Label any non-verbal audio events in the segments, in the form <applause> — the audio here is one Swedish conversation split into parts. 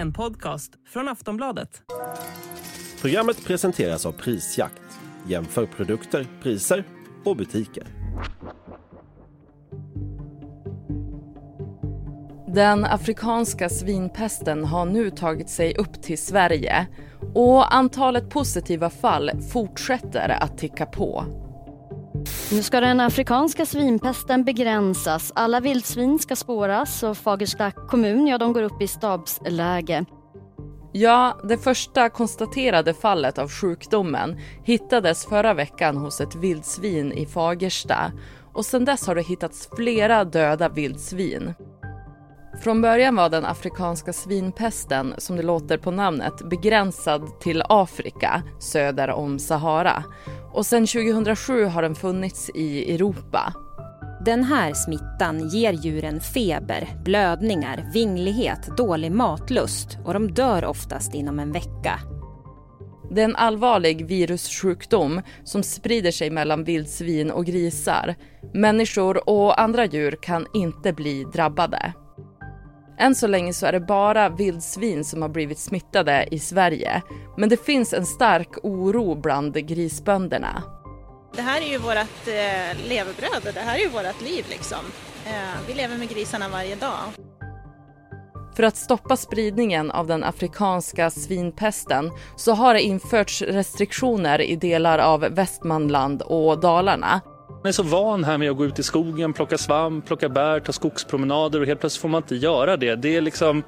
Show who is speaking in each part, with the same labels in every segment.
Speaker 1: en podcast från Aftonbladet.
Speaker 2: Programmet presenteras av Prisjakt. Jämför produkter, priser och butiker.
Speaker 3: Den afrikanska svinpesten har nu tagit sig upp till Sverige och antalet positiva fall fortsätter att ticka på.
Speaker 4: Nu ska den afrikanska svinpesten begränsas. Alla vildsvin ska spåras och Fagersta kommun ja, de går upp i stabsläge.
Speaker 3: Ja, det första konstaterade fallet av sjukdomen hittades förra veckan hos ett vildsvin i Fagersta och sedan dess har det hittats flera döda vildsvin. Från början var den afrikanska svinpesten, som det låter på namnet, begränsad till Afrika söder om Sahara. Och sedan 2007 har den funnits i Europa.
Speaker 5: Den här smittan ger djuren feber, blödningar, vinglighet, dålig matlust och de dör oftast inom en vecka.
Speaker 3: Det är en allvarlig virussjukdom som sprider sig mellan vildsvin och grisar. Människor och andra djur kan inte bli drabbade. Än så länge så är det bara vildsvin som har blivit smittade i Sverige. Men det finns en stark oro bland grisbönderna.
Speaker 6: Det här är ju vårt eh, levebröd, det här är ju vårt liv liksom. Eh, vi lever med grisarna varje dag.
Speaker 3: För att stoppa spridningen av den afrikanska svinpesten så har det införts restriktioner i delar av Västmanland och Dalarna.
Speaker 7: Man är så van här med att gå ut i skogen, plocka svamp, plocka bär, ta skogspromenader och helt plötsligt får man inte göra det. Det är liksom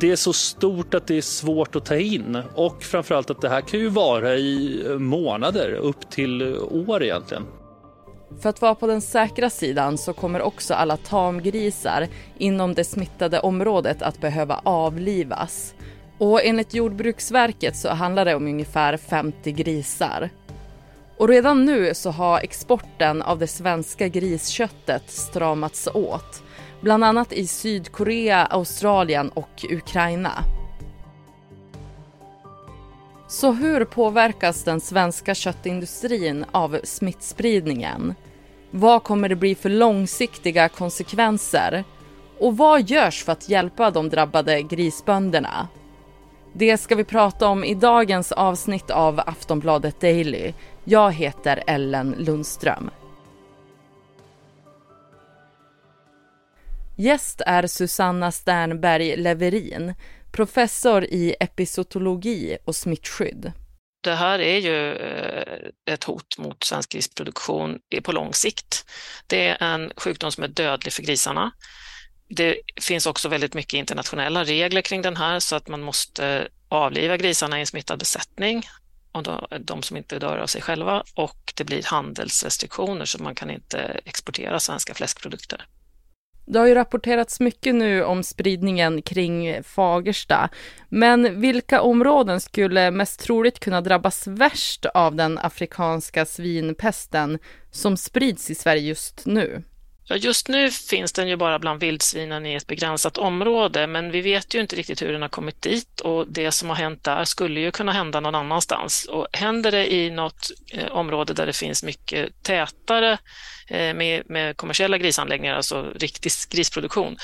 Speaker 7: det är så stort att det är svårt att ta in och framförallt att det här kan ju vara i månader upp till år egentligen.
Speaker 3: För att vara på den säkra sidan så kommer också alla tamgrisar inom det smittade området att behöva avlivas. Och enligt Jordbruksverket så handlar det om ungefär 50 grisar. Och redan nu så har exporten av det svenska grisköttet stramats åt. Bland annat i Sydkorea, Australien och Ukraina. Så hur påverkas den svenska köttindustrin av smittspridningen? Vad kommer det bli för långsiktiga konsekvenser? Och vad görs för att hjälpa de drabbade grisbönderna? Det ska vi prata om i dagens avsnitt av Aftonbladet Daily. Jag heter Ellen Lundström. Gäst är Susanna Sternberg Leverin, professor i episotologi och smittskydd.
Speaker 8: Det här är ju eh, ett hot mot svensk grisproduktion på lång sikt. Det är en sjukdom som är dödlig för grisarna. Det finns också väldigt mycket internationella regler kring den här så att man måste avliva grisarna i en smittad besättning och de som inte dör av sig själva och det blir handelsrestriktioner så man kan inte exportera svenska fläskprodukter.
Speaker 3: Det har ju rapporterats mycket nu om spridningen kring Fagersta. Men vilka områden skulle mest troligt kunna drabbas värst av den afrikanska svinpesten som sprids i Sverige just nu?
Speaker 8: Ja, just nu finns den ju bara bland vildsvinen i ett begränsat område, men vi vet ju inte riktigt hur den har kommit dit och det som har hänt där skulle ju kunna hända någon annanstans. Och händer det i något eh, område där det finns mycket tätare eh, med, med, kommersiella grisanläggningar, alltså riktig grisproduktion,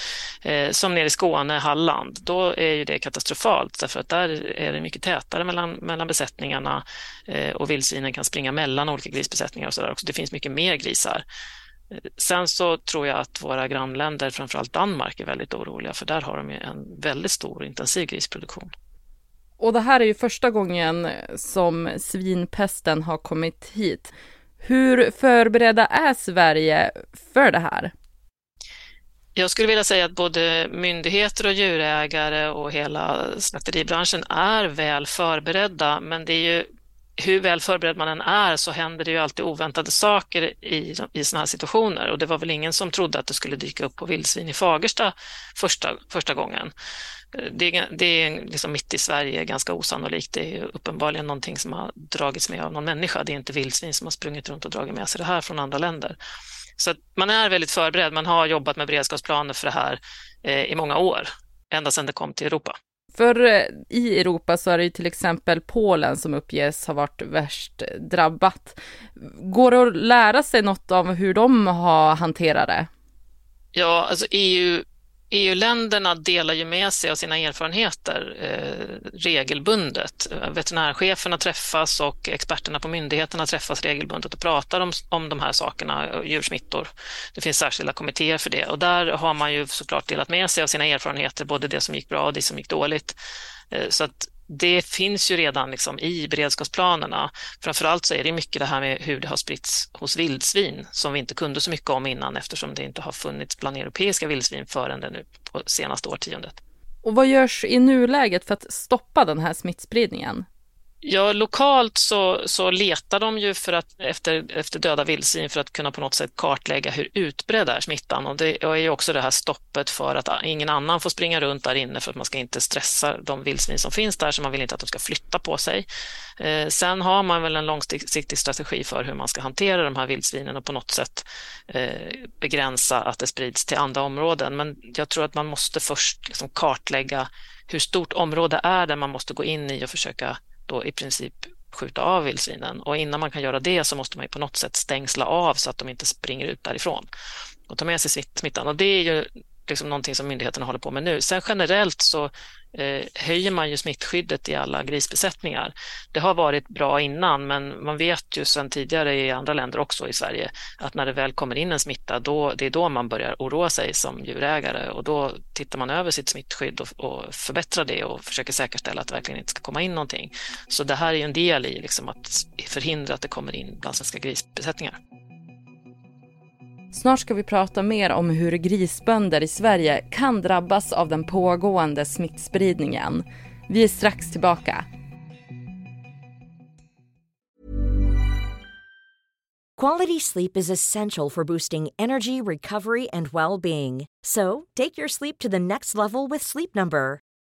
Speaker 8: eh, som nere i Skåne, Halland, då är ju det katastrofalt därför att där är det mycket tätare mellan, mellan besättningarna och vildsvinen kan springa mellan olika grisbesättningar och så där också. Det finns mycket mer grisar. Sen så tror jag att våra grannländer, framförallt Danmark, är väldigt oroliga för där har de ju en väldigt stor intensiv grisproduktion.
Speaker 3: Och det här är ju första gången som svinpesten har kommit hit. Hur förberedda är Sverige för det här?
Speaker 8: Jag skulle vilja säga att både myndigheter och djurägare och hela slakteribranschen är väl förberedda, men det är ju hur väl förberedd man än är så händer det ju alltid oväntade saker i, i sådana här situationer och det var väl ingen som trodde att det skulle dyka upp på vildsvin i Fagersta första, första gången. Eh, det, är, det är liksom mitt i Sverige ganska osannolikt. Det är uppenbarligen någonting som har dragits med av någon människa. Det är inte vildsvin som har sprungit runt och dragit med sig det här från andra länder. Så man är väldigt förberedd. Man har jobbat med beredskapsplaner för det här eh, i många år, ända sedan det kom till Europa.
Speaker 3: För eh, i Europa så är det ju till exempel Polen som uppges ha varit värst drabbat. Går det att lära sig något av hur de har hanterat det?
Speaker 8: Ja, alltså EU, EU-länderna delar ju med sig av sina erfarenheter eh, regelbundet. Veterinärcheferna träffas och experterna på myndigheterna träffas regelbundet och pratar om, om de här sakerna, eh, djursmittor. Det finns särskilda kommittéer för det och där har man ju såklart delat med sig av sina erfarenheter, både det som gick bra och det som gick dåligt. Eh, så att det finns ju redan liksom i beredskapsplanerna. Framförallt så är det mycket det här med hur det har spritts hos vildsvin som vi inte kunde så mycket om innan eftersom det inte har funnits bland europeiska vildsvin förrän det nu på senaste årtiondet.
Speaker 3: Och vad görs i nuläget för att stoppa den här smittspridningen?
Speaker 8: Ja, lokalt så, så letar de ju för att, efter, efter döda vildsvin för att kunna på något sätt kartlägga hur utbredd är smittan. Och det är ju också det här stoppet för att ingen annan får springa runt där inne för att man ska inte stressa de vildsvin som finns där, så man vill inte att de ska flytta på sig. Eh, sen har man väl en långsiktig strategi för hur man ska hantera de här vildsvinen och på något sätt eh, begränsa att det sprids till andra områden. Men jag tror att man måste först liksom kartlägga hur stort område är det man måste gå in i och försöka då i princip skjuta av vildsvinen och innan man kan göra det så måste man på något sätt stängsla av så att de inte springer ut därifrån och ta med sig smittan. Och det är ju liksom någonting som myndigheterna håller på med nu. Sen generellt så eh, höjer man ju smittskyddet i alla grisbesättningar. Det har varit bra innan, men man vet ju sedan tidigare i andra länder också i Sverige att när det väl kommer in en smitta, då, det är då man börjar oroa sig som djurägare och då tittar man över sitt smittskydd och, och förbättrar det och försöker säkerställa att det verkligen inte ska komma in någonting. Så det här är en del i liksom att förhindra att det kommer in bland svenska grisbesättningar.
Speaker 3: Snart ska vi prata mer om hur grisbönder i Sverige kan drabbas av den pågående smittspridningen. Vi är strax tillbaka.
Speaker 9: Quality sleep is essential for boosting energy, recovery and well-being. So, take your sleep to the next level with Sleep Number.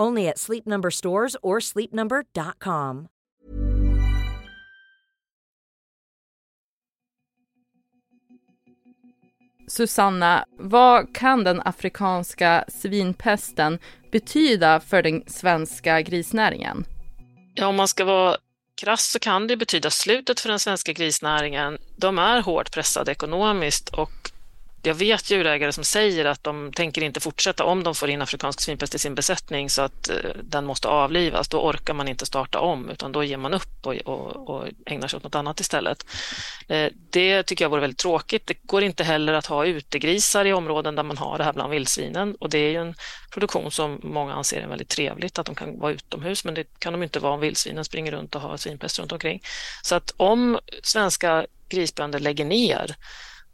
Speaker 9: Only at Sleep Number stores or sleepnumber.com.
Speaker 3: Susanna, vad kan den afrikanska svinpesten betyda för den svenska grisnäringen?
Speaker 8: Ja, om man ska vara krass så kan det betyda slutet för den svenska grisnäringen. De är hårt pressade ekonomiskt och jag vet djurägare som säger att de tänker inte fortsätta om de får in afrikansk svinpest i sin besättning så att eh, den måste avlivas. Då orkar man inte starta om utan då ger man upp och, och, och ägnar sig åt något annat istället. Eh, det tycker jag vore väldigt tråkigt. Det går inte heller att ha utegrisar i områden där man har det här bland vildsvinen och det är ju en produktion som många anser är väldigt trevligt att de kan vara utomhus men det kan de inte vara om vildsvinen springer runt och har svinpest runt omkring. Så att om svenska grisbönder lägger ner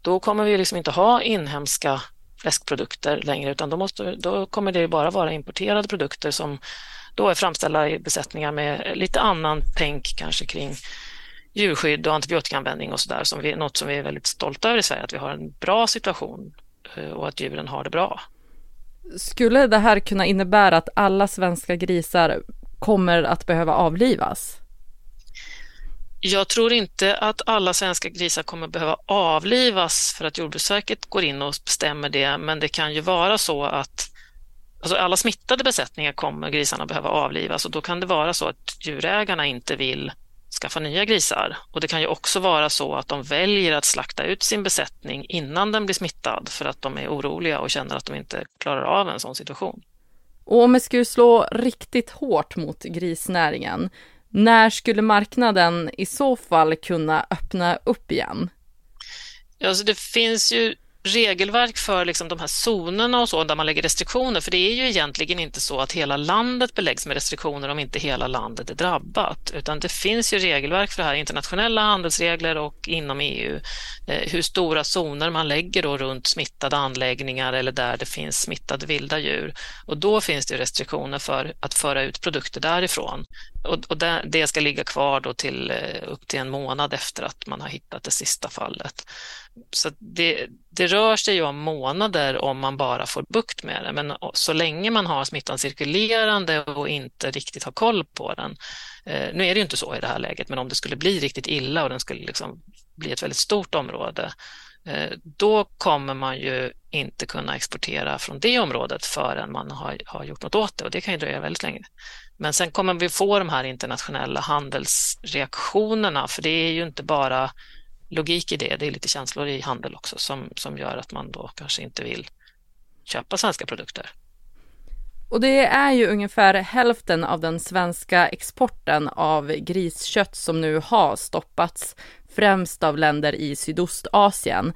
Speaker 8: då kommer vi liksom inte ha inhemska fläskprodukter längre utan då, måste, då kommer det bara vara importerade produkter som då är framställda i besättningar med lite annan tänk kanske kring djurskydd och antibiotikaanvändning och sådär, som vi, något som vi är väldigt stolta över i Sverige, att vi har en bra situation eh, och att djuren har det bra.
Speaker 3: Skulle det här kunna innebära att alla svenska grisar kommer att behöva avlivas?
Speaker 8: Jag tror inte att alla svenska grisar kommer behöva avlivas för att Jordbruksverket går in och bestämmer det, men det kan ju vara så att alltså alla smittade besättningar kommer grisarna behöva avlivas och då kan det vara så att djurägarna inte vill skaffa nya grisar. Och det kan ju också vara så att de väljer att slakta ut sin besättning innan den blir smittad för att de är oroliga och känner att de inte klarar av en sån situation.
Speaker 3: Och om vi skulle slå riktigt hårt mot grisnäringen, när skulle marknaden i så fall kunna öppna upp igen?
Speaker 8: Ja, alltså det finns ju regelverk för liksom de här zonerna och så där man lägger restriktioner, för det är ju egentligen inte så att hela landet beläggs med restriktioner om inte hela landet är drabbat, utan det finns ju regelverk för det här, internationella handelsregler och inom EU, eh, hur stora zoner man lägger då runt smittade anläggningar eller där det finns smittade vilda djur. Och då finns det restriktioner för att föra ut produkter därifrån. Och, och det, det, ska ligga kvar då till eh, upp till en månad efter att man har hittat det sista fallet. Så det, det rör sig ju om månader om man bara får bukt med det, men så länge man har smittan cirkulerande och inte riktigt har koll på den. Eh, nu är det ju inte så i det här läget, men om det skulle bli riktigt illa och den skulle liksom bli ett väldigt stort område, eh, då kommer man ju inte kunna exportera från det området förrän man har, har gjort något åt det och det kan ju dröja väldigt länge. Men sen kommer vi få de här internationella handelsreaktionerna, för det är ju inte bara logik i det, det är lite känslor i handel också som, som gör att man då kanske inte vill köpa svenska produkter.
Speaker 3: Och det är ju ungefär hälften av den svenska exporten av griskött som nu har stoppats, främst av länder i Sydostasien.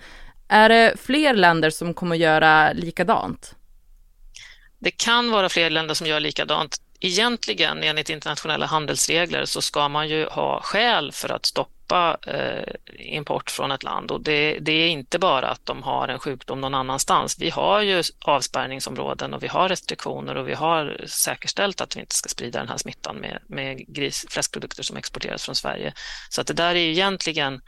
Speaker 3: Är det fler länder som kommer göra likadant?
Speaker 8: Det kan vara fler länder som gör likadant. Egentligen enligt internationella handelsregler så ska man ju ha skäl för att stoppa stoppa eh, import från ett land och det, det, är inte bara att de har en sjukdom någon annanstans. Vi har ju avspärrningsområden och vi har restriktioner och vi har säkerställt att vi inte ska sprida den här smittan med, med gris, fläskprodukter som exporteras från Sverige. Så att det där är ju egentligen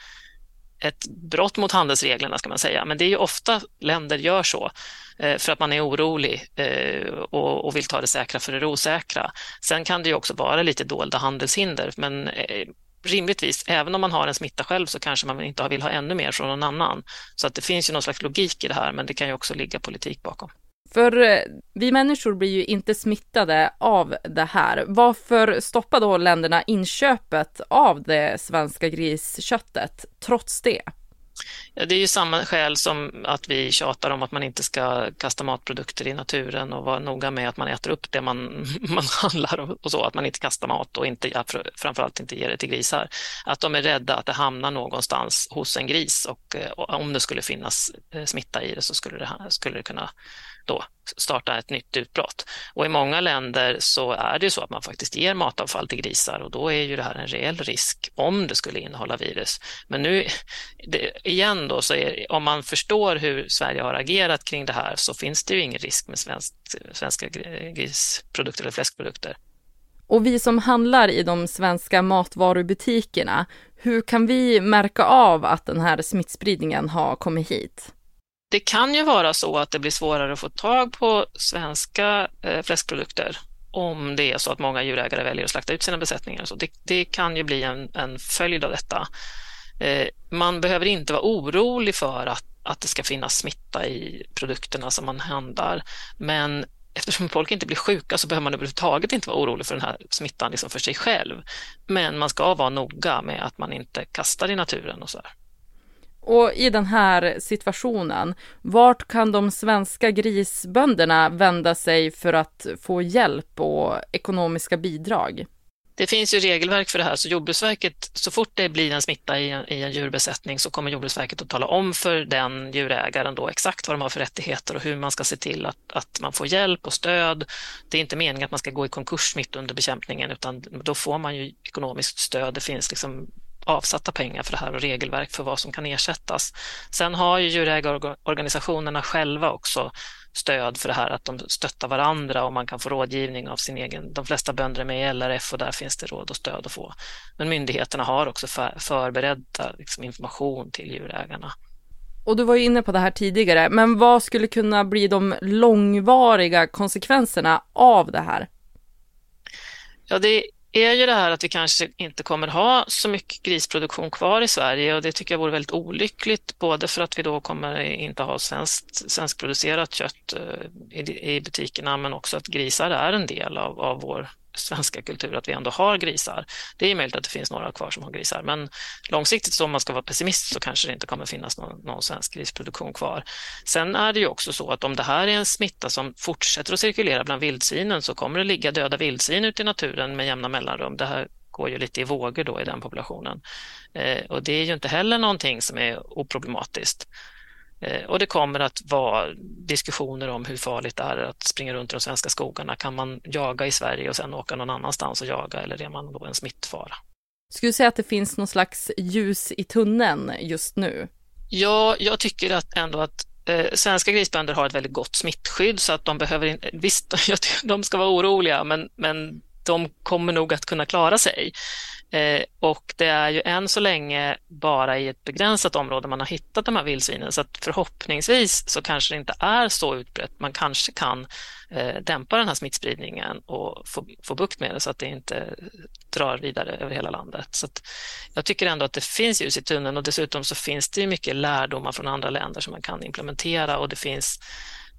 Speaker 8: ett brott mot handelsreglerna ska man säga, men det är ju ofta länder gör så eh, för att man är orolig eh, och vill ta det säkra för det osäkra. Sen kan det ju också vara lite dolda handelshinder, men eh, rimligtvis, även om man har en smitta själv så kanske man inte vill ha ännu mer från någon annan. Så att det finns ju någon slags logik i det här, men det kan ju också ligga politik bakom.
Speaker 3: För eh, vi människor blir ju inte smittade av det här. Varför stoppar då länderna inköpet av det svenska grisköttet trots det?
Speaker 8: Ja, det är ju samma skäl som att vi tjatar om att man inte ska kasta matprodukter i naturen och vara noga med att man äter upp det man, <laughs> man handlar och så, att man inte kastar mat och inte, framförallt inte ger det till grisar. Att de är rädda att det hamnar någonstans hos en gris och, eh, och om det skulle finnas eh, smitta i det så skulle det, skulle det kunna då starta ett nytt utbrott. Och i många länder så är det så att man faktiskt ger matavfall till grisar och då är ju det här en reell risk om det skulle innehålla virus. Men nu det, igen då, så är, om man förstår hur Sverige har agerat kring det här så finns det ju ingen risk med svensk, svenska grisprodukter eller fläskprodukter.
Speaker 3: Och vi som handlar i de svenska matvarubutikerna, hur kan vi märka av att den här smittspridningen har kommit hit?
Speaker 8: Det kan ju vara så att det blir svårare att få tag på svenska eh, fläskprodukter om det är så att många djurägare väljer att slakta ut sina besättningar. Så det, det kan ju bli en, en följd av detta. Eh, man behöver inte vara orolig för att, att det ska finnas smitta i produkterna som man handlar, men eftersom folk inte blir sjuka så behöver man överhuvudtaget inte vara orolig för den här smittan liksom för sig själv. Men man ska vara noga med att man inte kastar i naturen och så. Här.
Speaker 3: Och i den här situationen, vart kan de svenska grisbönderna vända sig för att få hjälp och ekonomiska bidrag?
Speaker 8: Det finns ju regelverk för det här, så Jordbruksverket, så fort det blir en smitta i en, i en djurbesättning så kommer Jordbruksverket att tala om för den djurägaren då exakt vad de har för rättigheter och hur man ska se till att, att man får hjälp och stöd. Det är inte meningen att man ska gå i konkurs mitt under bekämpningen utan då får man ju ekonomiskt stöd. Det finns liksom avsatta pengar för det här och regelverk för vad som kan ersättas. Sen har ju djurägarorganisationerna själva också stöd för det här, att de stöttar varandra och man kan få rådgivning av sin egen. De flesta bönder är med i LRF och där finns det råd och stöd att få. Men myndigheterna har också för, förberedda liksom, information till djurägarna.
Speaker 3: Och du var ju inne på det här tidigare, men vad skulle kunna bli de långvariga konsekvenserna av det här?
Speaker 8: Ja, det är ju det här att vi kanske inte kommer ha så mycket grisproduktion kvar i Sverige och det tycker jag vore väldigt olyckligt, både för att vi då kommer inte ha svenskt, svenskproducerat kött eh, i, i butikerna, men också att grisar är en del av, av vår svenska kultur att vi ändå har grisar. Det är möjligt att det finns några kvar som har grisar, men långsiktigt så om man ska vara pessimist så kanske det inte kommer finnas någon, någon svensk grisproduktion kvar. Sen är det ju också så att om det här är en smitta som fortsätter att cirkulera bland vildsvinen så kommer det ligga döda vildsvin ute i naturen med jämna mellanrum. Det här går ju lite i vågor då i den populationen. Eh, och det är ju inte heller någonting som är oproblematiskt. Eh, och det kommer att vara diskussioner om hur farligt det är att springa runt i de svenska skogarna. Kan man jaga i Sverige och sen åka någon annanstans och jaga eller är man då en smittfara?
Speaker 3: Skulle du säga att det finns någon slags ljus i tunneln just nu?
Speaker 8: Ja, jag tycker att ändå att eh, svenska grisbönder har ett väldigt gott smittskydd så att de behöver, <laughs> visst, <laughs> de ska vara oroliga, men, men de kommer nog att kunna klara sig. Eh, och det är ju än så länge bara i ett begränsat område man har hittat de här vildsvinen så att förhoppningsvis så kanske det inte är så utbrett. Man kanske kan eh, dämpa den här smittspridningen och få, få bukt med det så att det inte drar vidare över hela landet. Så jag tycker ändå att det finns ljus i tunneln och dessutom så finns det mycket lärdomar från andra länder som man kan implementera och det finns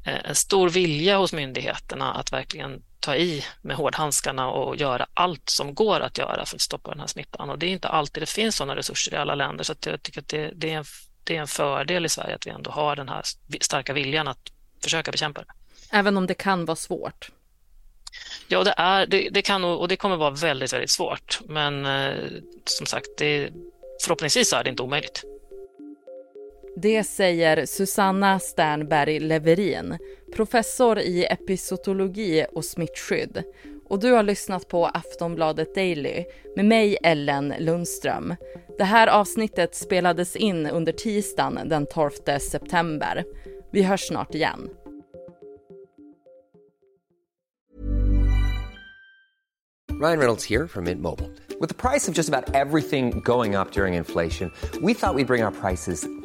Speaker 8: eh, en stor vilja hos myndigheterna att verkligen ta i med hårdhandskarna och göra allt som går att göra för att stoppa den här smittan. Och det är inte alltid det finns sådana resurser i alla länder, så jag tycker att det, det, är en, det är en fördel i Sverige att vi ändå har den här starka viljan att försöka bekämpa det.
Speaker 3: Även om det kan vara svårt?
Speaker 8: Ja, det, är, det, det kan och det kommer vara väldigt, väldigt svårt. Men eh, som sagt, det, förhoppningsvis är det inte omöjligt.
Speaker 3: Det säger Susanna Sternberg Leverin, professor i episotologi och smittskydd. Och du har lyssnat på Aftonbladet Daily med mig Ellen Lundström. Det här avsnittet spelades in under tisdagen den 12 september. Vi hörs snart igen.
Speaker 10: Ryan Reynolds här från Mint Mobile. Med priset på nästan allt som går upp under inflationen, trodde vi att vi skulle bring våra priser